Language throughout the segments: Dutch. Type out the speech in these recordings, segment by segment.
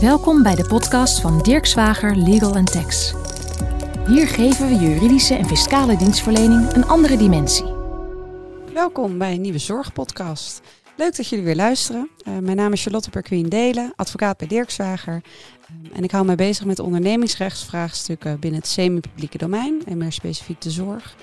Welkom bij de podcast van Dirk Zwager Legal Tax. Hier geven we juridische en fiscale dienstverlening een andere dimensie. Welkom bij een nieuwe Zorgpodcast. Leuk dat jullie weer luisteren. Uh, mijn naam is Charlotte Perquin Delen, advocaat bij Dirk Zwager. Uh, en ik hou mij bezig met ondernemingsrechtsvraagstukken binnen het semi-publieke domein en meer specifiek de zorg.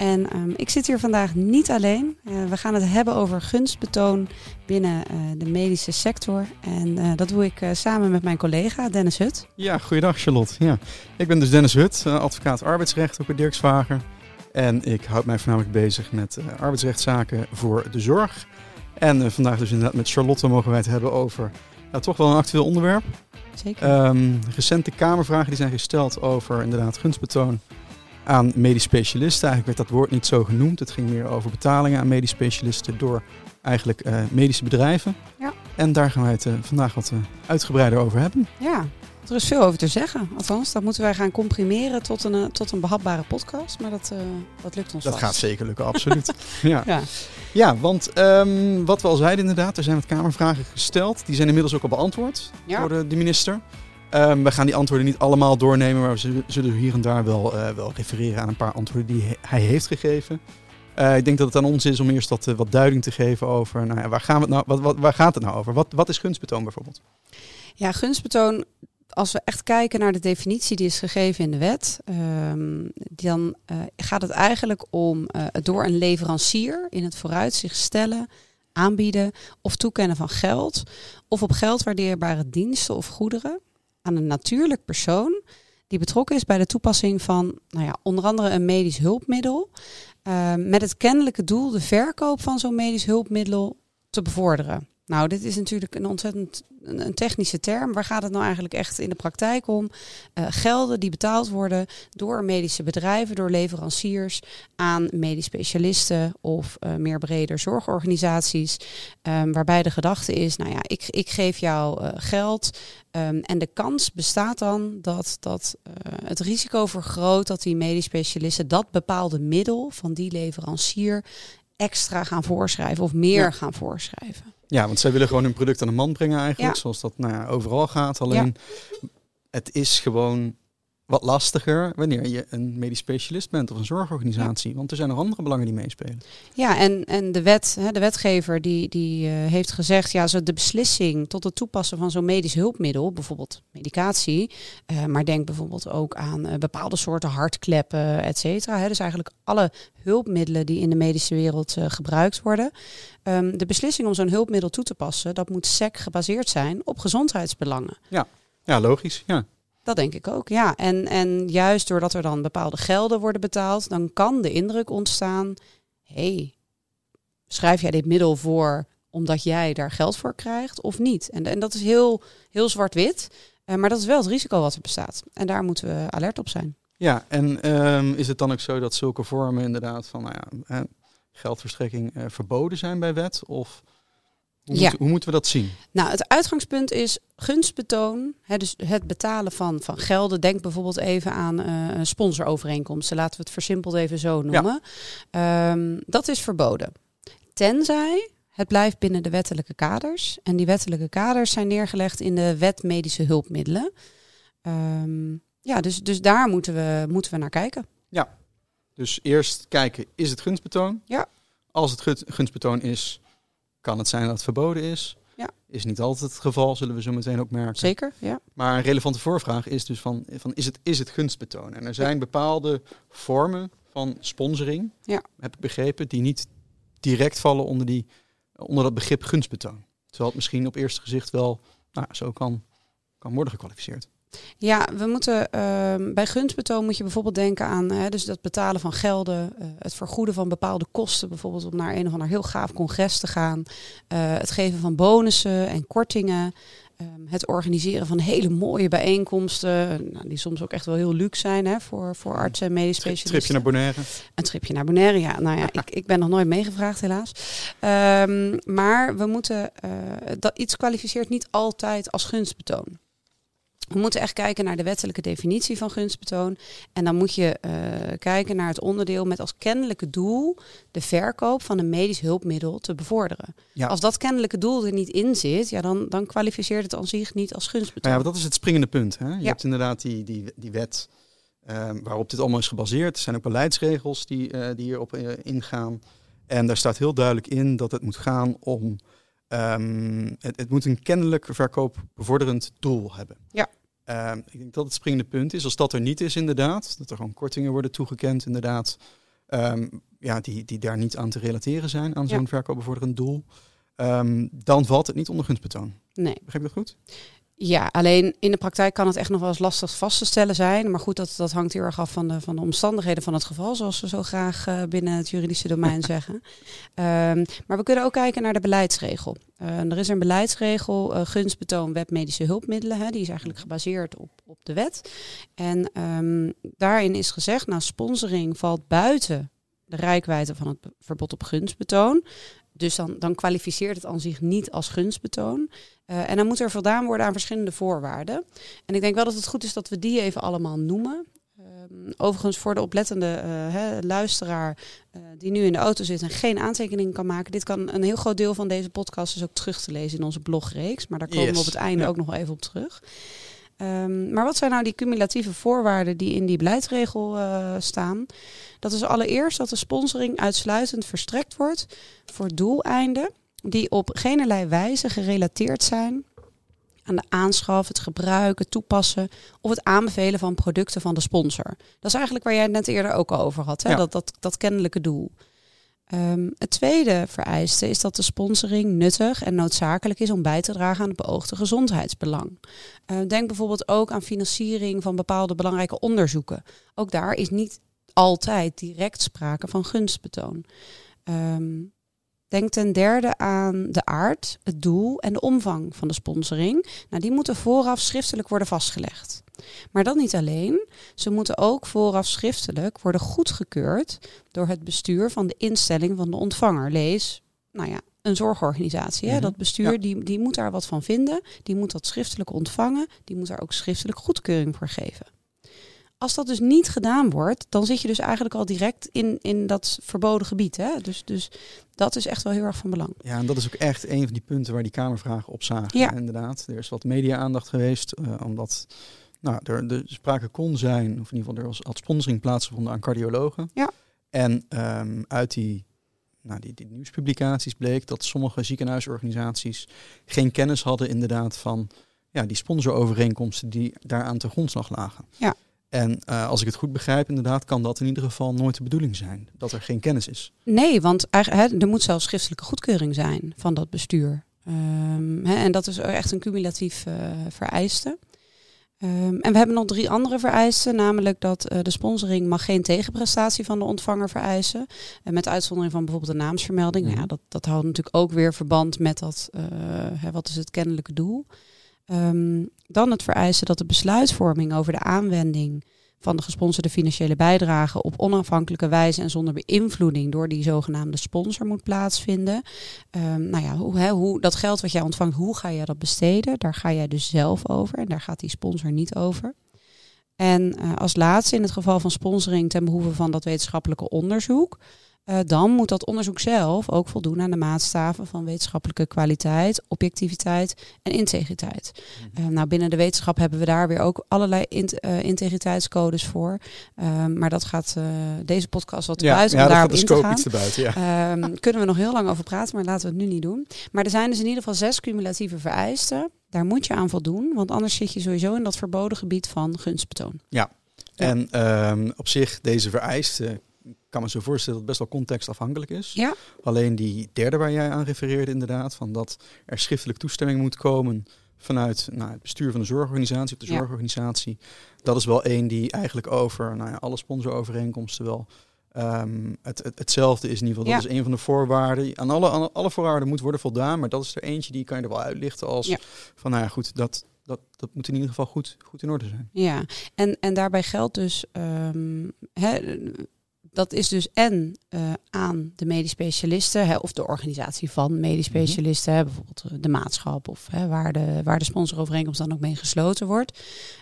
En um, ik zit hier vandaag niet alleen. Uh, we gaan het hebben over gunstbetoon binnen uh, de medische sector. En uh, dat doe ik samen met mijn collega Dennis Hut. Ja, goeiedag Charlotte. Ja. Ik ben dus Dennis Hut, advocaat arbeidsrecht ook bij Dirk Zwager. En ik houd mij voornamelijk bezig met arbeidsrechtszaken voor de zorg. En vandaag dus inderdaad met Charlotte mogen wij het hebben over nou, toch wel een actueel onderwerp. Zeker. Um, recente Kamervragen die zijn gesteld over inderdaad gunstbetoon aan medisch specialisten. Eigenlijk werd dat woord niet zo genoemd. Het ging meer over betalingen aan medisch specialisten door eigenlijk uh, medische bedrijven. Ja. En daar gaan wij het uh, vandaag wat uh, uitgebreider over hebben. Ja, er is veel over te zeggen. Althans, dat moeten wij gaan comprimeren tot een, tot een behapbare podcast. Maar dat, dat lukt ons Dat vast. gaat zeker lukken, absoluut. ja. Ja. ja, want um, wat we al zeiden inderdaad, er zijn wat kamervragen gesteld. Die zijn inmiddels ook al beantwoord Ja. door de, de minister. Um, we gaan die antwoorden niet allemaal doornemen, maar we zullen hier en daar wel, uh, wel refereren aan een paar antwoorden die hij heeft gegeven. Uh, ik denk dat het aan ons is om eerst wat, uh, wat duiding te geven over nou ja, waar, gaan we nou, wat, wat, waar gaat het nou over? Wat, wat is gunstbetoon bijvoorbeeld? Ja, gunstbetoon, als we echt kijken naar de definitie die is gegeven in de wet, um, dan gaat het eigenlijk om door een leverancier in het vooruitzicht stellen, aanbieden of toekennen van geld of op geld waardeerbare diensten of goederen aan een natuurlijk persoon die betrokken is bij de toepassing van nou ja, onder andere een medisch hulpmiddel. Uh, met het kennelijke doel de verkoop van zo'n medisch hulpmiddel te bevorderen. Nou, dit is natuurlijk een ontzettend een, technische term. Waar gaat het nou eigenlijk echt in de praktijk om? Uh, gelden die betaald worden door medische bedrijven, door leveranciers aan medisch specialisten of uh, meer breder zorgorganisaties. Um, waarbij de gedachte is, nou ja, ik, ik geef jou uh, geld. Um, en de kans bestaat dan dat, dat het risico vergroot dat die medisch specialisten dat bepaalde middel van die leverancier extra gaan voorschrijven of meer ja. gaan voorschrijven. Ja, want zij willen gewoon hun product aan de man brengen eigenlijk, ja. zoals dat nou ja, overal gaat. Alleen het is gewoon wat lastiger wanneer je een medisch specialist bent of een zorgorganisatie. Want er zijn nog andere belangen die meespelen. Ja, en, en de, wet, hè, de wetgever die, die uh, heeft gezegd, ja, zo de beslissing tot het toepassen van zo'n medisch hulpmiddel, bijvoorbeeld medicatie, uh, maar denk bijvoorbeeld ook aan uh, bepaalde soorten hartkleppen, et cetera. Dus eigenlijk alle hulpmiddelen die in de medische wereld gebruikt worden. Um, de beslissing om zo'n hulpmiddel toe te passen, dat moet SEC gebaseerd zijn op gezondheidsbelangen. Ja, ja logisch. Ja. Dat denk ik ook, ja. En, en juist doordat er dan bepaalde gelden worden betaald, dan kan de indruk ontstaan: hé, hey, schrijf jij dit middel voor omdat jij daar geld voor krijgt of niet? En, en dat is heel, heel zwart-wit, uh, maar dat is wel het risico wat er bestaat. En daar moeten we alert op zijn. Ja, en um, is het dan ook zo dat zulke vormen inderdaad van nou ja, eh, geldverstrekking uh, verboden zijn bij wet? Of hoe, ja. moet, hoe moeten we dat zien? Nou, het uitgangspunt is gunstbetoon. Hè, dus het betalen van, van gelden. Denk bijvoorbeeld even aan uh, sponsorovereenkomsten. Laten we het versimpeld even zo noemen. Ja. Um, dat is verboden. Tenzij het blijft binnen de wettelijke kaders. En die wettelijke kaders zijn neergelegd in de wet medische hulpmiddelen. Um, ja, dus, dus daar moeten we, moeten we naar kijken. Ja, dus eerst kijken, is het gunstbetoon? Ja. Als het gunstbetoon is, kan het zijn dat het verboden is. Ja. Is niet altijd het geval, zullen we zo meteen ook merken. Zeker, ja. Maar een relevante voorvraag is dus van, van is, het, is het gunstbetoon? En er zijn bepaalde vormen van sponsoring, ja. heb ik begrepen, die niet direct vallen onder, die, onder dat begrip gunstbetoon. Terwijl het misschien op eerste gezicht wel nou, zo kan, kan worden gekwalificeerd. Ja, we moeten uh, bij gunstbetoon moet je bijvoorbeeld denken aan hè, dus dat betalen van gelden, uh, het vergoeden van bepaalde kosten, bijvoorbeeld om naar een of ander heel gaaf congres te gaan, uh, het geven van bonussen en kortingen, um, het organiseren van hele mooie bijeenkomsten, nou, die soms ook echt wel heel luxe zijn hè, voor, voor artsen en medisch specialisten. Een tripje naar Bonaire. Een tripje naar Bonaire, ja. Nou ja, ik, ik ben nog nooit meegevraagd helaas. Um, maar we moeten, dat iets kwalificeert niet altijd als gunstbetoon. We moeten echt kijken naar de wettelijke definitie van gunstbetoon. En dan moet je uh, kijken naar het onderdeel met als kennelijke doel de verkoop van een medisch hulpmiddel te bevorderen. Ja. Als dat kennelijke doel er niet in zit, ja, dan, dan kwalificeert het aan zich niet als gunstbetoon. Ja, dat is het springende punt. Hè? Je hebt inderdaad die, die, die wet uh, waarop dit allemaal is gebaseerd. Er zijn ook beleidsregels die, uh, die hierop ingaan. En daar staat heel duidelijk in dat het moet gaan om. Um, het, het, moet een kennelijk verkoopbevorderend doel hebben. Ja. Uh, ik denk dat het springende punt is. Als dat er niet is, inderdaad, dat er gewoon kortingen worden toegekend, inderdaad, um, ja, die, die daar niet aan te relateren zijn aan zo'n ja. verkoopbevorderend doel, um, dan valt het niet onder gunstbetoon. Nee. Begrijp je dat goed? Ja, alleen in de praktijk kan het echt nog wel eens lastig vast te stellen zijn. Maar goed, dat, dat hangt heel erg af van de, van de omstandigheden van het geval, zoals we zo graag uh, binnen het juridische domein zeggen. Um, maar we kunnen ook kijken naar de beleidsregel. Uh, er is een beleidsregel, uh, gunstbetoon webmedische hulpmiddelen. Hè, die is eigenlijk gebaseerd op, op de wet. En um, daarin is gezegd, nou, sponsoring valt buiten de rijkwijde van het verbod op gunstbetoon. Dus dan, dan kwalificeert het aan zich niet als gunstbetoon. Uh, en dan moet er voldaan worden aan verschillende voorwaarden. En ik denk wel dat het goed is dat we die even allemaal noemen. Um, overigens voor de oplettende uh, hè, luisteraar uh, die nu in de auto zit en geen aantekeningen kan maken. Dit kan een heel groot deel van deze podcast is ook terug te lezen in onze blogreeks. Maar daar komen yes. we op het einde ja. ook nog even op terug. Um, maar wat zijn nou die cumulatieve voorwaarden die in die beleidsregel uh, staan? Dat is allereerst dat de sponsoring uitsluitend verstrekt wordt voor doeleinden die op geen wijze gerelateerd zijn aan de aanschaf, het gebruik, het toepassen of het aanbevelen van producten van de sponsor. Dat is eigenlijk waar jij het net eerder ook al over had, hè? Ja. Dat, dat, dat kennelijke doel. Um, het tweede vereiste is dat de sponsoring nuttig en noodzakelijk is om bij te dragen aan het beoogde gezondheidsbelang. Uh, denk bijvoorbeeld ook aan financiering van bepaalde belangrijke onderzoeken. Ook daar is niet altijd direct sprake van gunstbetoon. Um, Denk ten derde aan de aard, het doel en de omvang van de sponsoring. Nou, die moeten vooraf schriftelijk worden vastgelegd. Maar dat niet alleen. Ze moeten ook vooraf schriftelijk worden goedgekeurd door het bestuur van de instelling van de ontvanger. Lees, nou ja, een zorgorganisatie. Hè? Mm -hmm. Dat bestuur ja. die, die moet daar wat van vinden. Die moet dat schriftelijk ontvangen. Die moet daar ook schriftelijk goedkeuring voor geven. Als dat dus niet gedaan wordt, dan zit je dus eigenlijk al direct in, in dat verboden gebied. Hè? Dus, dus dat is echt wel heel erg van belang. Ja, en dat is ook echt een van die punten waar die Kamervragen op zagen. Ja. Inderdaad, er is wat media-aandacht geweest, uh, omdat nou, er de sprake kon zijn, of in ieder geval er was, had sponsoring plaatsgevonden aan cardiologen. Ja. En um, uit die, nou, die, die nieuwspublicaties bleek dat sommige ziekenhuisorganisaties geen kennis hadden inderdaad van ja, die sponsorovereenkomsten die daaraan ten grondslag lagen. Ja. En uh, als ik het goed begrijp, inderdaad, kan dat in ieder geval nooit de bedoeling zijn. Dat er geen kennis is. Nee, want hè, er moet zelfs schriftelijke goedkeuring zijn van dat bestuur. Um, hè, en dat is echt een cumulatief uh, vereiste. Um, en we hebben nog drie andere vereisten, namelijk dat uh, de sponsoring mag geen tegenprestatie van de ontvanger vereisen. En met uitzondering van bijvoorbeeld de naamsvermelding. Mm. Ja, dat, dat houdt natuurlijk ook weer verband met dat, hè, wat is het kennelijke doel. Um, dan het vereisen dat de besluitvorming over de aanwending van de gesponsorde financiële bijdrage op onafhankelijke wijze en zonder beïnvloeding door die zogenaamde sponsor moet plaatsvinden. Um, nou ja, hoe, hoe, dat geld wat jij ontvangt, hoe ga je dat besteden? Daar ga jij dus zelf over en daar gaat die sponsor niet over. En uh, als laatste, in het geval van sponsoring ten behoeve van dat wetenschappelijke onderzoek, uh, dan moet dat onderzoek zelf ook voldoen aan de maatstaven van wetenschappelijke kwaliteit, objectiviteit en integriteit. Uh, nou, binnen de wetenschap hebben we daar weer ook allerlei uh, integriteitscodes voor. maar dat gaat deze podcast wat te ja, buiten ja, om daarop in te gaan. Te buiten, ja. kunnen we nog heel lang over praten, maar laten we het nu niet doen. Maar er zijn dus in ieder geval zes cumulatieve vereisten. Daar moet je aan voldoen, want anders zit je sowieso in dat verboden gebied van gunstbetoon. Ja, ja. en um, op zich deze vereisten kan me zo voorstellen dat het best wel contextafhankelijk is. Ja. Alleen die derde waar jij aan refereerde inderdaad, van dat er schriftelijk toestemming moet komen vanuit nou, het bestuur van de zorgorganisatie of de ja. zorgorganisatie. Dat is wel één die eigenlijk over nou ja, alle sponsorovereenkomsten wel um, het, het, hetzelfde is in ieder geval. Dat is een van de voorwaarden. Aan alle, aan alle voorwaarden moet worden voldaan, maar dat is er eentje die kan je er wel uitlichten als van nou ja goed, dat, dat, dat moet in ieder geval goed, goed in orde zijn. Ja, en, en daarbij geldt dus, um, hè, dat is dus en uh, aan de medisch specialisten hè, of de organisatie van medisch Mhm. specialisten, hè, bijvoorbeeld eh, de maatschap of hè, waar, de, waar de sponsorovereenkomst dan ook mee gesloten wordt.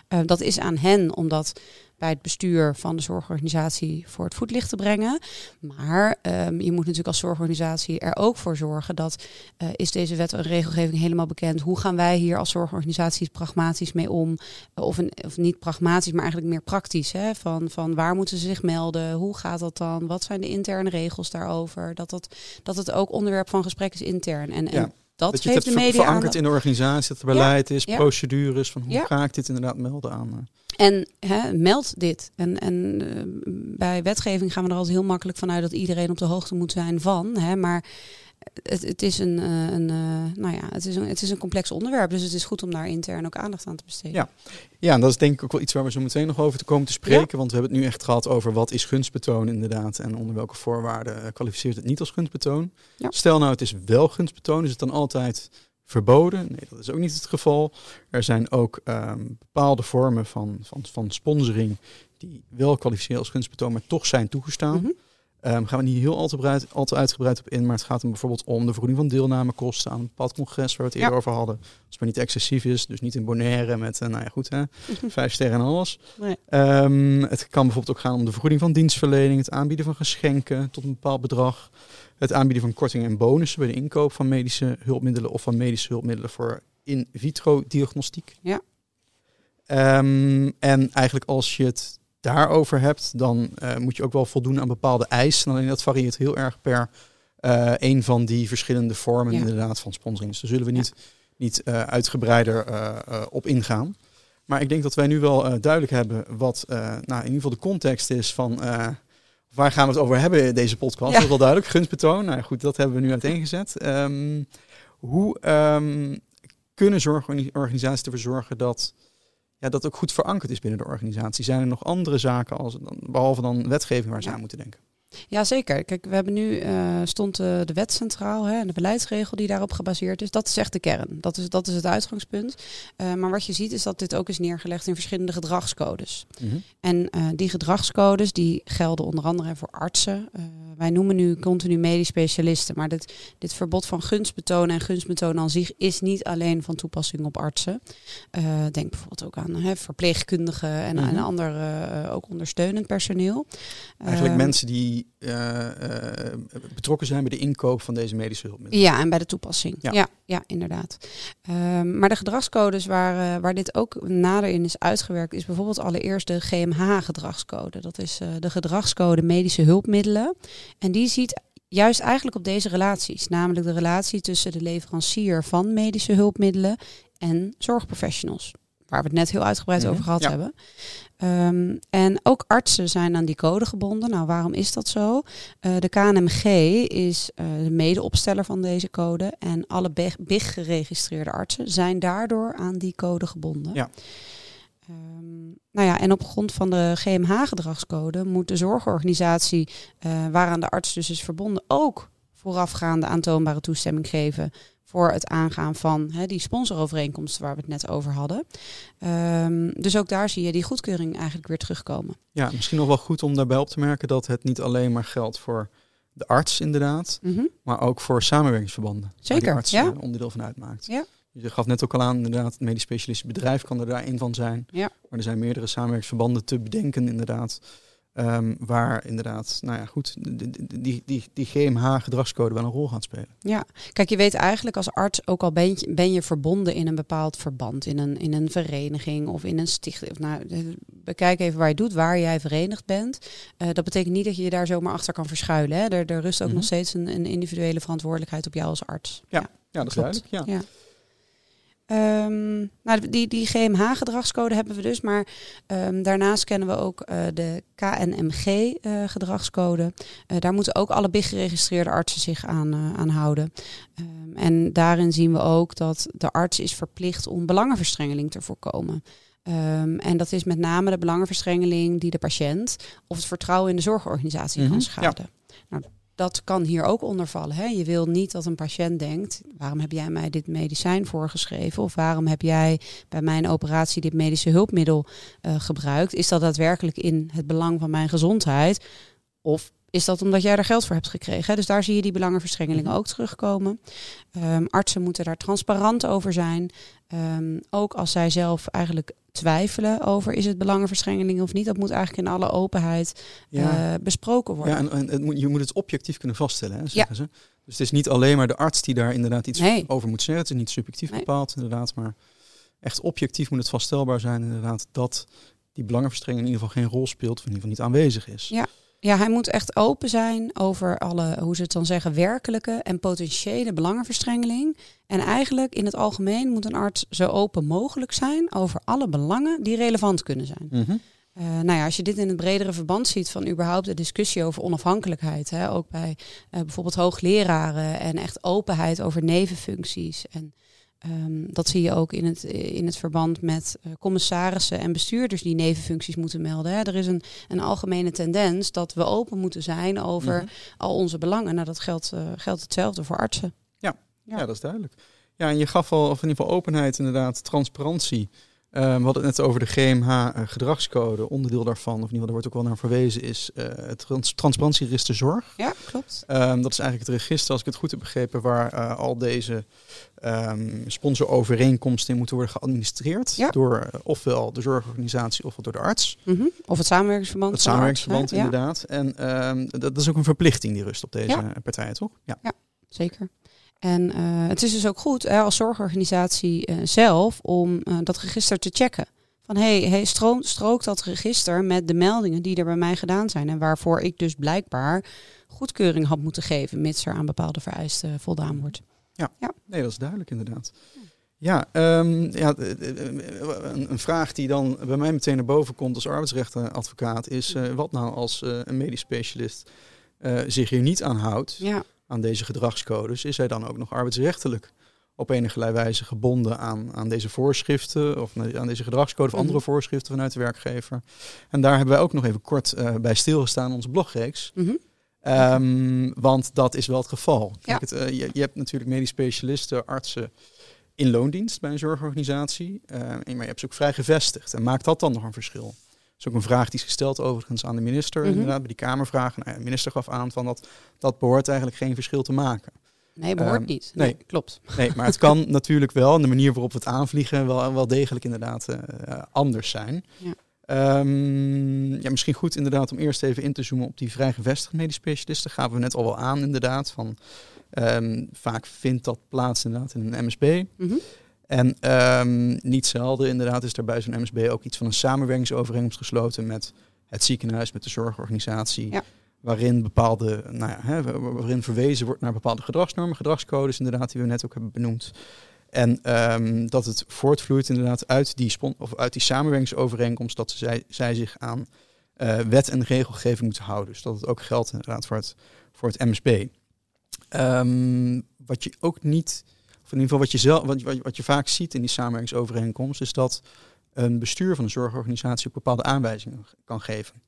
Uh, dat is aan hen omdat bij het bestuur van de zorgorganisatie voor het voetlicht te brengen. Maar um, je moet natuurlijk als zorgorganisatie er ook voor zorgen dat uh, is deze wet en regelgeving helemaal bekend. Hoe gaan wij hier als zorgorganisaties pragmatisch mee om? Of, een, of niet pragmatisch, maar eigenlijk meer praktisch. Hè? Van, van waar moeten ze zich melden? Hoe gaat dat dan? Wat zijn de interne regels daarover? Dat, dat, dat het ook onderwerp van gesprek is intern. En, en Ja. Dat, Dat je geeft het de media verankerd in de organisatie, dat er beleid is, ja. procedures, van hoe Ja. ga ik dit inderdaad melden aan. eh, En hè, meld dit. En, en eh, bij wetgeving gaan we er altijd heel makkelijk vanuit dat iedereen op de hoogte moet zijn van. Hè, maar het, het, is een, eh, een, eh, nou ja, het, is een, het is een complex onderwerp. Dus het is goed om daar intern ook aandacht aan te besteden. Ja. Ja, en dat is denk ik ook wel iets waar we zo meteen nog over te komen te spreken. Want we hebben het nu echt gehad over wat is gunstbetoon inderdaad. En onder welke voorwaarden kwalificeert het niet als gunstbetoon. Ja. Stel nou het is wel gunstbetoon, is het dan altijd verboden? Nee, dat is ook niet het geval. Er zijn ook ehm, bepaalde vormen van, van, van sponsoring die wel kwalificeren als gunstbetoon, maar toch zijn toegestaan. Mhm. Ehm, gaan we niet heel al te, breid, al te uitgebreid op in, maar het gaat dan bijvoorbeeld om de vergoeding van deelnamekosten aan een bepaald congres waar we het eerder Ja. over hadden. Als het maar niet excessief is, dus niet in Bonaire met, eh, nou ja goed hè, vijf sterren en alles. Nee. Ehm, het kan bijvoorbeeld ook gaan om de vergoeding van dienstverlening, het aanbieden van geschenken tot een bepaald bedrag, het aanbieden van kortingen en bonussen bij de inkoop van medische hulpmiddelen of van medische hulpmiddelen voor in vitro diagnostiek. Ja. Ehm, en eigenlijk als je het daarover hebt, dan eh, moet je ook wel voldoen aan bepaalde eisen. Alleen dat varieert heel erg per eh, een van die verschillende vormen Ja. inderdaad van sponsoring. Dus daar zullen we niet, niet eh, uitgebreider op ingaan. Maar ik denk dat wij nu wel duidelijk hebben wat nou, in ieder geval de context is van waar gaan we het over hebben in deze podcast. Ja. Dat is wel duidelijk. Gunstbetoon. Nou goed, dat hebben we nu uiteengezet. Ehm, hoe ehm, kunnen zorgorganisaties ervoor zorgen dat ja, dat ook goed verankerd is binnen de organisatie? Zijn er nog andere zaken als, behalve dan wetgeving waar ze Ja. aan moeten denken? Ja, zeker. Kijk, we hebben nu eh, stond eh, de wet centraal hè, en de beleidsregel die daarop gebaseerd is. Dat is echt de kern. Dat is, dat is het uitgangspunt. Eh, maar wat je ziet is dat dit ook is neergelegd in verschillende gedragscodes. En eh, die gedragscodes die gelden onder andere voor artsen. Wij noemen nu continu medisch specialisten. Maar dit, dit verbod van gunstbetoon en gunstbetoon aan zich is niet alleen van toepassing op artsen. Denk bijvoorbeeld ook aan hè, verpleegkundigen en, Mhm. en ander eh, ook ondersteunend personeel. Eigenlijk Ehm, mensen die eh, eh, betrokken zijn bij de inkoop van deze medische hulpmiddelen. Ja, en bij de toepassing. Ja. Ja, ja, inderdaad. Ehm, maar de gedragscodes waar, eh, waar dit ook nader in is uitgewerkt, is bijvoorbeeld allereerst de GMH-gedragscode. Dat is de gedragscode medische hulpmiddelen. En die ziet juist eigenlijk op deze relaties, namelijk de relatie tussen de leverancier van medische hulpmiddelen en zorgprofessionals. Waar we het net heel uitgebreid Mhm, over gehad ja. hebben. Ehm, en ook artsen zijn aan die code gebonden. Nou, waarom is dat zo? Eh, de KNMG is eh, de medeopsteller van deze code. En alle BIG BIG-geregistreerde artsen zijn daardoor aan die code gebonden. Ja. Ehm, nou ja, en op grond van de GMH-gedragscode moet de zorgorganisatie eh, waaraan de arts dus is verbonden ook voorafgaande aantoonbare toestemming geven voor het aangaan van hè, die sponsorovereenkomsten waar we het net over hadden. Ehm, dus ook daar zie je die goedkeuring eigenlijk weer terugkomen. Ja, misschien nog wel goed om daarbij op te merken dat het niet alleen maar geldt voor de arts inderdaad, Mhm. maar ook voor samenwerkingsverbanden. Waar Zeker, die arts ja. eh, onderdeel van uitmaakt. Ja. Je gaf net ook al aan, inderdaad, het medisch specialistisch bedrijf kan er daar een van zijn. Ja. Maar er zijn meerdere samenwerkingsverbanden te bedenken inderdaad. Ehm, waar inderdaad, nou ja goed, die, die, die, GMH-gedragscode wel een rol gaat spelen. Ja, kijk, je weet eigenlijk als arts, ook al ben je, ben je verbonden in een bepaald verband, in een, in een vereniging of in een stichting. Of Nou, eh, bekijk even waar je doet, waar jij verenigd bent. Eh, dat betekent niet dat je je daar zomaar achter kan verschuilen. Hè. Er, er rust ook Mhm. nog steeds een, een individuele verantwoordelijkheid op jou als arts. Ja, dat is Klopt. duidelijk. Ja. Ja. Ehm, nou, die, die GMH-gedragscode hebben we dus, maar ehm, daarnaast kennen we ook eh, de KNMG-gedragscode. Eh, daar moeten ook alle BIG-geregistreerde artsen zich aan, eh, aan houden. Ehm, en daarin zien we ook dat de arts is verplicht om belangenverstrengeling te voorkomen. En dat is met name de belangenverstrengeling die de patiënt of het vertrouwen in de zorgorganisatie Mhm, kan ja. schaden. Nou, dat kan hier ook onder vallen. Hè? Je wil niet dat een patiënt denkt: waarom heb jij mij dit medicijn voorgeschreven? Of waarom heb jij bij mijn operatie dit medische hulpmiddel eh, gebruikt? Is dat daadwerkelijk in het belang van mijn gezondheid? Of is dat omdat jij er geld voor hebt gekregen? Dus daar zie je die belangenverstrengelingen ook terugkomen. Ehm, artsen moeten daar transparant over zijn. Ehm, ook als zij zelf eigenlijk twijfelen over is het belangenverstrengeling of niet. Dat moet eigenlijk in alle openheid Ja. eh, besproken worden. Ja, en, en het moet, je moet het objectief kunnen vaststellen, hè, zeggen ze. Dus het is niet alleen maar de arts die daar inderdaad iets Nee. over moet zeggen. Het is niet subjectief Nee. bepaald, inderdaad. Maar echt objectief moet het vaststelbaar zijn, inderdaad, dat die belangenverstrengeling in ieder geval geen rol speelt, of in ieder geval niet aanwezig is. Ja. Ja, hij moet echt open zijn over alle, hoe ze het dan zeggen, werkelijke en potentiële belangenverstrengeling. En eigenlijk in het algemeen moet een arts zo open mogelijk zijn over alle belangen die relevant kunnen zijn. Eh, nou ja, als je dit in het bredere verband ziet van überhaupt de discussie over onafhankelijkheid, hè, ook bij eh, bijvoorbeeld hoogleraren en echt openheid over nevenfuncties. En ehm, dat zie je ook in het, in het verband met eh, commissarissen en bestuurders die nevenfuncties moeten melden. Hè. Er is een, een algemene tendens dat we open moeten zijn over Mhm. al onze belangen. Nou, dat geldt, eh, geldt hetzelfde voor artsen. Ja. Ja, dat is duidelijk. Ja, en je gaf al, of in ieder geval openheid, inderdaad, transparantie. Eh, we hadden het net over de GMH-gedragscode. Onderdeel daarvan, of in ieder geval, daar wordt ook wel naar verwezen, is eh, het trans transparantieregister zorg. Ja, klopt. Ehm, dat is eigenlijk het register, als ik het goed heb begrepen, waar eh, al deze ehm, sponsorovereenkomsten in moeten worden geadministreerd. Ja. Door eh, ofwel de zorgorganisatie ofwel door de arts. Mhm. Of het samenwerkingsverband. Het samenwerkingsverband? Ja. inderdaad. En ehm, dat, dat is ook een verplichting die rust op deze Ja. partijen, toch? Ja. Zeker. En eh, het is dus ook goed hè, als zorgorganisatie eh, zelf om eh, dat register te checken. Van hey, hey stro strookt dat register met de meldingen die er bij mij gedaan zijn. En waarvoor ik dus blijkbaar goedkeuring had moeten geven, mits er aan bepaalde vereisten voldaan wordt. Nee, dat is duidelijk inderdaad. Ja, ehm, ja een, vraag die dan bij mij meteen naar boven komt als arbeidsrechtadvocaat is: wat nou als een medisch specialist zich hier niet aan houdt, Ja, aan deze gedragscodes? Is hij dan ook nog arbeidsrechtelijk op enige wijze gebonden aan, aan deze voorschriften of aan deze gedragscode of Mhm. andere voorschriften vanuit de werkgever? En daar hebben wij ook nog even kort eh, bij stilgestaan in onze blogreeks. Mhm. Ehm, want dat is wel het geval. Ja. Het, eh, je, je hebt natuurlijk medisch specialisten, artsen in loondienst bij een zorgorganisatie. eh, maar je hebt ze ook vrij gevestigd. En maakt dat dan nog een verschil? Is ook een vraag die is gesteld overigens aan de minister. Mhm. Inderdaad, bij die Kamervragen. Nou, de minister gaf aan van dat dat behoort eigenlijk geen verschil te maken. nee, behoort Ehm, niet. nee. Nee, klopt. Nee, maar het kan natuurlijk wel, en de manier waarop we het aanvliegen, wel, wel degelijk inderdaad eh, anders zijn. Ja. Ehm, ja, misschien goed inderdaad om eerst even in te zoomen op die vrij gevestigde medisch specialisten. Gaven we net al wel aan inderdaad. Van, ehm, vaak vindt dat plaats inderdaad in een MSB. Mhm. En ehm, niet zelden inderdaad is er bij zo'n MSB ook iets van een samenwerkingsovereenkomst gesloten met het ziekenhuis, met de zorgorganisatie. Ja. Waarin bepaalde, nou ja, hè, wa- waarin verwezen wordt naar bepaalde gedragsnormen, gedragscodes inderdaad, die we net ook hebben benoemd. En ehm, dat het voortvloeit inderdaad uit die, spon- of uit die samenwerkingsovereenkomst dat zij, zij zich aan eh, wet en regelgeving moeten houden. Dus dat het ook geldt inderdaad voor het, voor het MSB. Ehm, wat je ook niet, in ieder geval wat je, zelf, wat, wat, wat je vaak ziet in die samenwerkingsovereenkomst, is dat een bestuur van een zorgorganisatie ook bepaalde aanwijzingen kan geven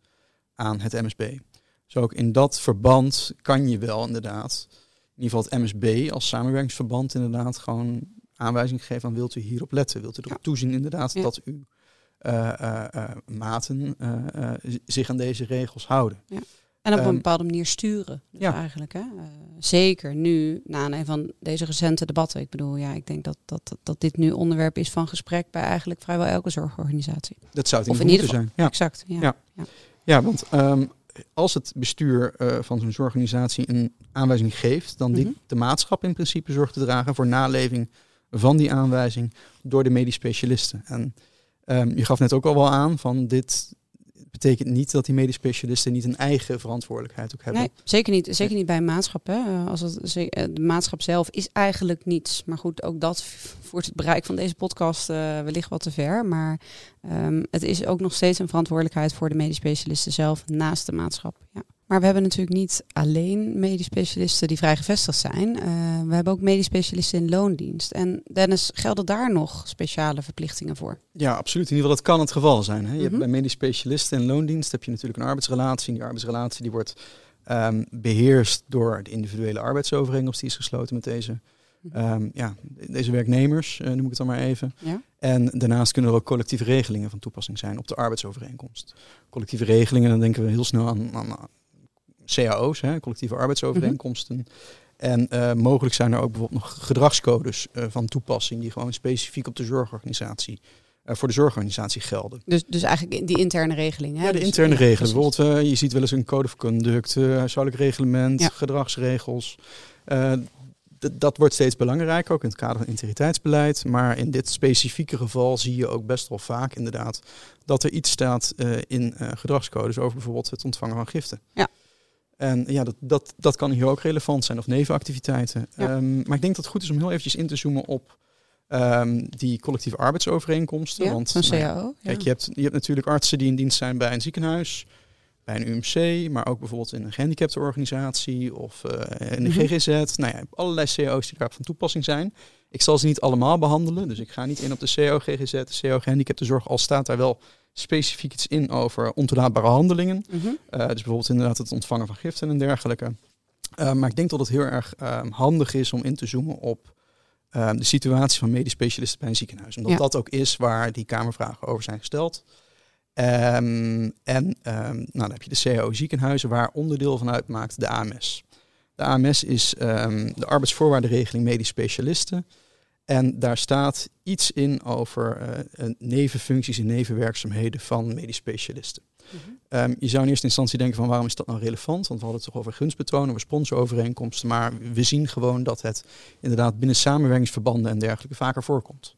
aan het MSB. Dus ook in dat verband kan je wel inderdaad, in ieder geval het MSB als samenwerkingsverband inderdaad gewoon aanwijzing geven aan wilt u hierop letten, wilt u erop Ja. toezien inderdaad Ja. dat uw eh, eh, eh, maten zich aan deze regels houden. En op een Ehm, bepaalde manier sturen. Dus ja. eigenlijk. Hè? Eh, zeker nu, na een van deze recente debatten. Ik bedoel, ja, ik denk dat, dat, dat dit nu onderwerp is van gesprek bij eigenlijk vrijwel elke zorgorganisatie. Dat zou het Of in ieder geval zijn. Ja. Exact. Ja. Ja. Ja, want ehm, als het bestuur eh, van zo'n zorgorganisatie een aanwijzing geeft, dan dient Mhm. de maatschap in principe zorg te dragen voor naleving van die aanwijzing door de medisch specialisten. En ehm, je gaf net ook al wel aan van dit betekent niet dat die medisch specialisten niet een eigen verantwoordelijkheid ook hebben. Nee, zeker niet. Zeker niet bij een maatschap. Eh, Als het, eh, de maatschap zelf is eigenlijk niets. Maar goed, ook dat voert het bereik van deze podcast eh, wellicht wat te ver. Maar ehm, het is ook nog steeds een verantwoordelijkheid voor de medisch specialisten zelf naast de maatschap. Ja. Maar we hebben natuurlijk niet alleen medisch specialisten die vrij gevestigd zijn. Eh, we hebben ook medisch specialisten in loondienst. En Dennis, gelden daar nog speciale verplichtingen voor? Ja, absoluut. In ieder geval, dat kan het geval zijn. Hè. Je hebt Mhm. bij medisch specialisten en loondienst heb je natuurlijk een arbeidsrelatie. En die arbeidsrelatie die wordt ehm, beheerst door de individuele arbeidsovereenkomst die is gesloten met deze, Mhm. ehm, ja, deze werknemers, eh, noem ik het dan maar even. Ja? En daarnaast kunnen er ook collectieve regelingen van toepassing zijn op de arbeidsovereenkomst. Collectieve regelingen, dan denken we heel snel aan, aan cao's, hè, collectieve arbeidsovereenkomsten. En uh, mogelijk zijn er ook bijvoorbeeld nog gedragscodes uh, van toepassing die gewoon specifiek op de zorgorganisatie, uh, voor de zorgorganisatie gelden. Dus, dus eigenlijk die interne regeling. Hè? Ja, de dus, interne ja, precies. Bijvoorbeeld, je ziet wel eens een code of conduct, huishoudelijk reglement, Ja. gedragsregels. Dat wordt steeds belangrijker, ook in het kader van integriteitsbeleid. Maar in dit specifieke geval zie je ook best wel vaak inderdaad dat er iets staat eh, in eh, gedragscodes over bijvoorbeeld het ontvangen van giften. Ja. En ja, dat, dat, dat kan hier ook relevant zijn of nevenactiviteiten. Ja. Ehm, maar ik denk dat het goed is om heel eventjes in te zoomen op ehm, die collectieve arbeidsovereenkomsten. Ja, want nou ja, CAO. Kijk, ja. je hebt, je hebt natuurlijk artsen die in dienst zijn bij een ziekenhuis, bij een UMC, maar ook bijvoorbeeld in een gehandicaptenorganisatie of eh, in de Mhm. GGZ. Nou ja, je hebt allerlei CO's die daar van toepassing zijn. Ik zal ze niet allemaal behandelen, dus ik ga niet in op de CO, GGZ, de CO, gehandicaptenzorg, al staat daar wel specifiek iets in over ontoelaatbare handelingen. Mhm. Uh, dus bijvoorbeeld inderdaad het ontvangen van giften en dergelijke. Uh, maar ik denk dat het heel erg uh, handig is om in te zoomen op uh, de situatie van medisch specialisten bij een ziekenhuis. Omdat Ja. dat ook is waar die Kamervragen over zijn gesteld. Um, en um, nou, dan heb je de CAO ziekenhuizen waar onderdeel van uitmaakt de AMS. De AMS is um, de arbeidsvoorwaardenregeling medisch specialisten. En daar staat iets in over uh, nevenfuncties en nevenwerkzaamheden van medisch specialisten. Mm-hmm. Um, je zou in eerste instantie denken van waarom is dat nou relevant? Want we hadden het toch over gunstbetonen, over sponsorovereenkomsten. Maar we zien gewoon dat het inderdaad binnen samenwerkingsverbanden en dergelijke vaker voorkomt.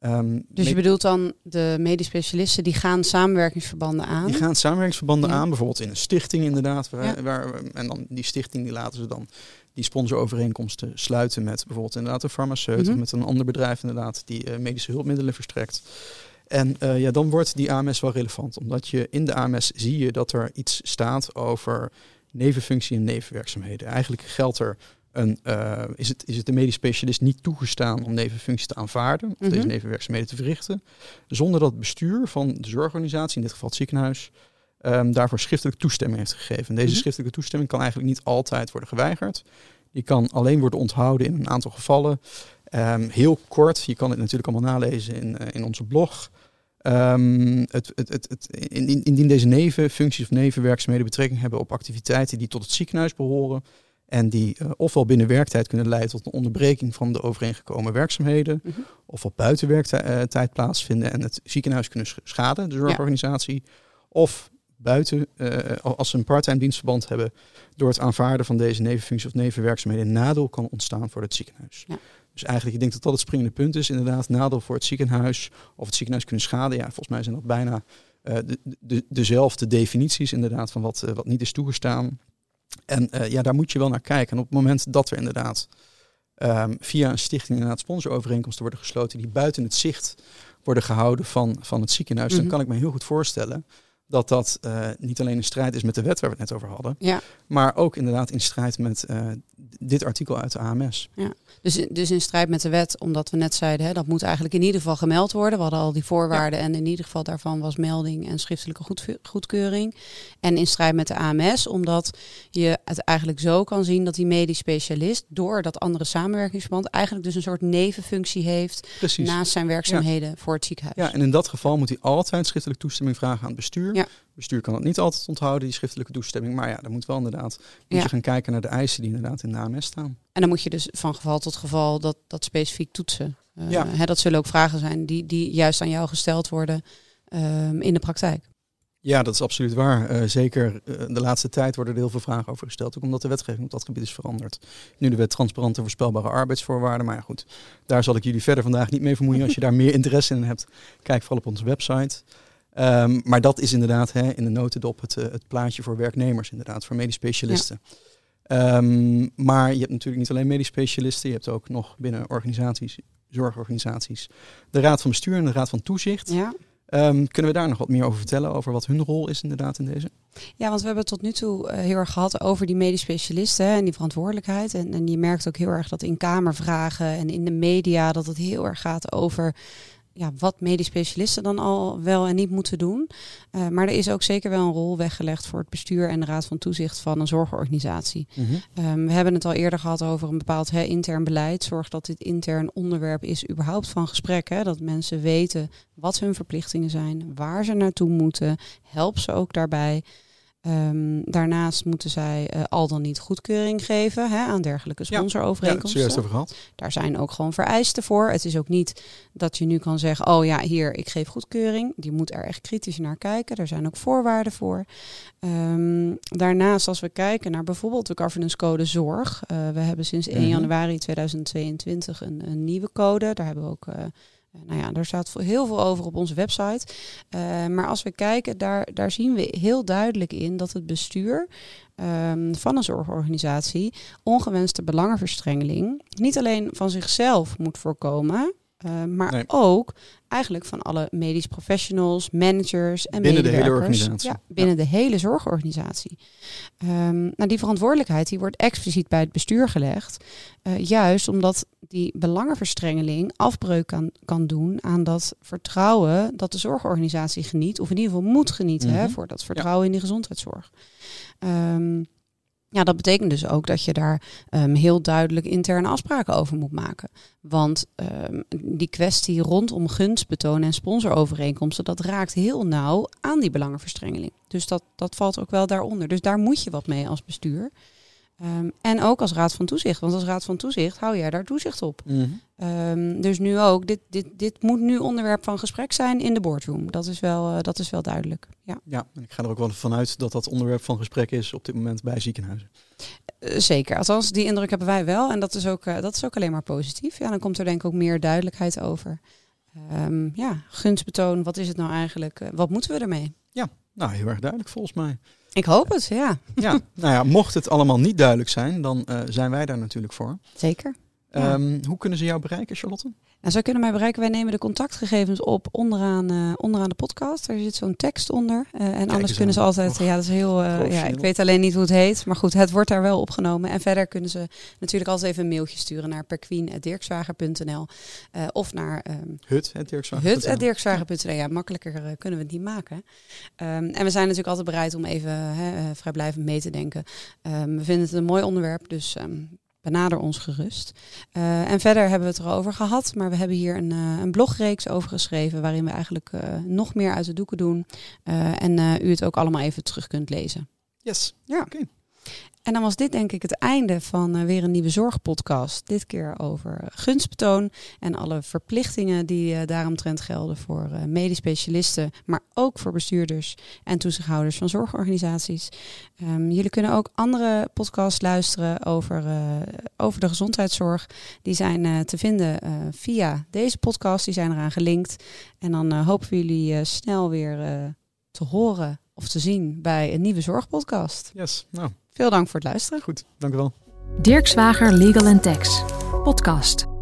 Um, dus je bedoelt dan de medisch specialisten die gaan samenwerkingsverbanden aan? Die gaan samenwerkingsverbanden ja. aan, bijvoorbeeld in een stichting inderdaad. Waar, ja. waar, en dan die stichting die laten ze dan die sponsorovereenkomsten sluiten met bijvoorbeeld inderdaad een farmaceut of met een ander bedrijf inderdaad die uh, medische hulpmiddelen verstrekt. En uh, ja, dan wordt die AMS wel relevant, omdat je in de AMS zie je dat er iets staat over nevenfunctie en nevenwerkzaamheden. Eigenlijk geldt er een, uh, is, het, is het de medisch specialist niet toegestaan om nevenfuncties te aanvaarden, of Mhm. deze nevenwerkzaamheden te verrichten, zonder dat het bestuur van de zorgorganisatie, in dit geval het ziekenhuis, um, daarvoor schriftelijk toestemming heeft gegeven. En deze Mhm. schriftelijke toestemming kan eigenlijk niet altijd worden geweigerd. Die kan alleen worden onthouden in een aantal gevallen. Um, heel kort, je kan het natuurlijk allemaal nalezen in, uh, in onze blog. Um, het, het, het, het, indien, deze nevenfuncties of nevenwerkzaamheden betrekking hebben op activiteiten die tot het ziekenhuis behoren en die uh, ofwel binnen werktijd kunnen leiden tot een onderbreking van de overeengekomen werkzaamheden, Mhm. ofwel buiten werktijd uh, plaatsvinden en het ziekenhuis kunnen sch- schaden, de zorgorganisatie, of buiten, uh, als ze een parttime dienstverband hebben, door het aanvaarden van deze nevenfuncties of nevenwerkzaamheden een nadeel kan ontstaan voor het ziekenhuis. Ja. Dus eigenlijk, ik denk dat dat het springende punt is. Inderdaad, nadeel voor het ziekenhuis of het ziekenhuis kunnen schaden. Ja, volgens mij zijn dat bijna uh, de, de, dezelfde definities inderdaad van wat, uh, wat niet is toegestaan. En ja, daar moet je wel naar kijken. En op het moment dat er inderdaad um, via een stichting inderdaad sponsorovereenkomsten worden gesloten die buiten het zicht worden gehouden van, van het ziekenhuis, Mhm. dan kan ik me heel goed voorstellen dat dat uh, niet alleen een strijd is met de wet waar we het net over hadden, Ja. maar ook inderdaad in strijd met uh, dit artikel uit de AMS. Ja. Dus, dus in strijd met de wet, omdat we net zeiden, hè, dat moet eigenlijk in ieder geval gemeld worden. We hadden al die voorwaarden ja. en in ieder geval daarvan was melding en schriftelijke goed, goedkeuring. En in strijd met de AMS, omdat je het eigenlijk zo kan zien dat die medisch specialist door dat andere samenwerkingsverband eigenlijk dus een soort nevenfunctie heeft Precies. naast zijn werkzaamheden ja. voor het ziekenhuis. Ja, en in dat geval moet hij altijd schriftelijke toestemming vragen aan het bestuur. Ja. Bestuur kan het niet altijd onthouden, die schriftelijke toestemming. Maar ja, dan moet wel inderdaad moet Ja. je gaan kijken naar de eisen die inderdaad in de AMS staan. En dan moet je dus van geval tot geval dat, dat specifiek toetsen. Uh, Ja. hè, dat zullen ook vragen zijn die, die juist aan jou gesteld worden um, in de praktijk. Ja, dat is absoluut waar. Uh, zeker uh, de laatste tijd worden er heel veel vragen over gesteld. Ook omdat de wetgeving op dat gebied is veranderd. Nu de wet transparante voorspelbare arbeidsvoorwaarden. Maar ja, goed, daar zal ik jullie verder vandaag niet mee vermoeien. Als je daar meer interesse in hebt, kijk vooral op onze website. Um, maar dat is inderdaad hè, in de notendop het, uh, het plaatje voor werknemers, inderdaad, voor medisch specialisten. Ja. Um, maar je hebt natuurlijk niet alleen medisch specialisten, je hebt ook nog binnen organisaties, zorgorganisaties, de Raad van Bestuur en de Raad van Toezicht. Ja. Um, kunnen we daar nog wat meer over vertellen, over wat hun rol is inderdaad in deze? Ja, want we hebben het tot nu toe uh, heel erg gehad over die medisch specialisten hè, en die verantwoordelijkheid. En, en je merkt ook heel erg dat in kamervragen en in de media dat het heel erg gaat over ja, wat medisch specialisten dan al wel en niet moeten doen. Uh, maar er is ook zeker wel een rol weggelegd voor het bestuur en de raad van toezicht van een zorgorganisatie. Mm-hmm. Um, we hebben het al eerder gehad over een bepaald hè, intern beleid. Zorg dat dit intern onderwerp is überhaupt van gesprek. Hè, dat mensen weten wat hun verplichtingen zijn, waar ze naartoe moeten. Help ze ook daarbij. Ehm, daarnaast moeten zij uh, al dan niet goedkeuring geven hè, aan dergelijke sponsorovereenkomsten. Ja, over gehad. Daar zijn ook gewoon vereisten voor. Het is ook niet dat je nu kan zeggen, oh ja, hier, ik geef goedkeuring. Die moet er echt kritisch naar kijken. Er zijn ook voorwaarden voor. Um, daarnaast, als we kijken naar bijvoorbeeld de governance code zorg. Uh, we hebben sinds 1 mhm. januari 2022 een, een, nieuwe code. Daar hebben we ook... Uh, nou ja, daar staat heel veel over op onze website. Uh, maar als we kijken, daar, daar zien we heel duidelijk in dat het bestuur um, van een zorgorganisatie ongewenste belangenverstrengeling niet alleen van zichzelf moet voorkomen, uh, maar ook eigenlijk van alle medisch professionals, managers en binnen medewerkers. De hele organisatie. Ja, binnen de hele zorgorganisatie. Um, nou, die verantwoordelijkheid die wordt expliciet bij het bestuur gelegd. Uh, juist omdat die belangenverstrengeling afbreuk kan, kan doen aan dat vertrouwen dat de zorgorganisatie geniet, of in ieder geval moet genieten, mm -hmm. hè, voor dat vertrouwen ja. in die gezondheidszorg. Um, ja, dat betekent dus ook dat je daar um, heel duidelijk interne afspraken over moet maken. Want um, die kwestie rondom gunstbetoon en sponsorovereenkomsten, dat raakt heel nauw aan die belangenverstrengeling. Dus dat, dat valt ook wel daaronder. Dus daar moet je wat mee als bestuur. Um, en ook als raad van toezicht. Want als raad van toezicht hou jij daar toezicht op. Mm -hmm. um, dus nu ook, dit, dit, dit moet nu onderwerp van gesprek zijn in de boardroom. Dat is wel, uh, dat is wel duidelijk. Ja. ja, en ik ga er ook wel vanuit dat dat onderwerp van gesprek is op dit moment bij ziekenhuizen. Uh, zeker, althans die indruk hebben wij wel. En dat is, ook, uh, dat is ook alleen maar positief. Ja, dan komt er denk ik ook meer duidelijkheid over. Um, ja, gunstbetoon, wat is het nou eigenlijk? wat moeten we ermee? Ja, nou heel erg duidelijk volgens mij. Ik hoop het, ja. Ja, nou ja, mocht het allemaal niet duidelijk zijn, dan uh, zijn wij daar natuurlijk voor. Zeker. Ja. Um, hoe kunnen ze jou bereiken, Charlotte? Nou, zij kunnen mij bereiken. Wij nemen de contactgegevens op onderaan, uh, onderaan de podcast. Er zit zo'n tekst onder. Uh, en Kijk anders kunnen ze altijd. Och, ja, dat is heel. Uh, ja, ik weet alleen niet hoe het heet. Maar goed, het wordt daar wel opgenomen. En verder kunnen ze natuurlijk altijd even een mailtje sturen naar perqueen.dirkswager.nl of naar. Um, Hut.dirkswager.nl. Ja, makkelijker kunnen we het niet maken. Um, en we zijn natuurlijk altijd bereid om even hè, vrijblijvend mee te denken. we vinden het een mooi onderwerp. Dus benader ons gerust. Uh, en verder hebben we het erover gehad, maar we hebben hier een, uh, een blogreeks over geschreven waarin we eigenlijk uh, nog meer uit de doeken doen en u het ook allemaal even terug kunt lezen. Yes. Ja. Okay. En dan was dit denk ik het einde van uh, weer een nieuwe zorgpodcast. Dit keer over gunstbetoon en alle verplichtingen die uh, daaromtrent gelden voor uh, medisch specialisten, maar ook voor bestuurders en toezichthouders van zorgorganisaties. Um, jullie kunnen ook andere podcasts luisteren over, over de gezondheidszorg. Die zijn te vinden via deze podcast, die zijn eraan gelinkt. En dan hopen we jullie snel weer te horen of te zien bij een nieuwe zorgpodcast. Yes, nou. Veel dank voor het luisteren. Goed, dank u wel. Dirk Zwager Legal Tax, podcast.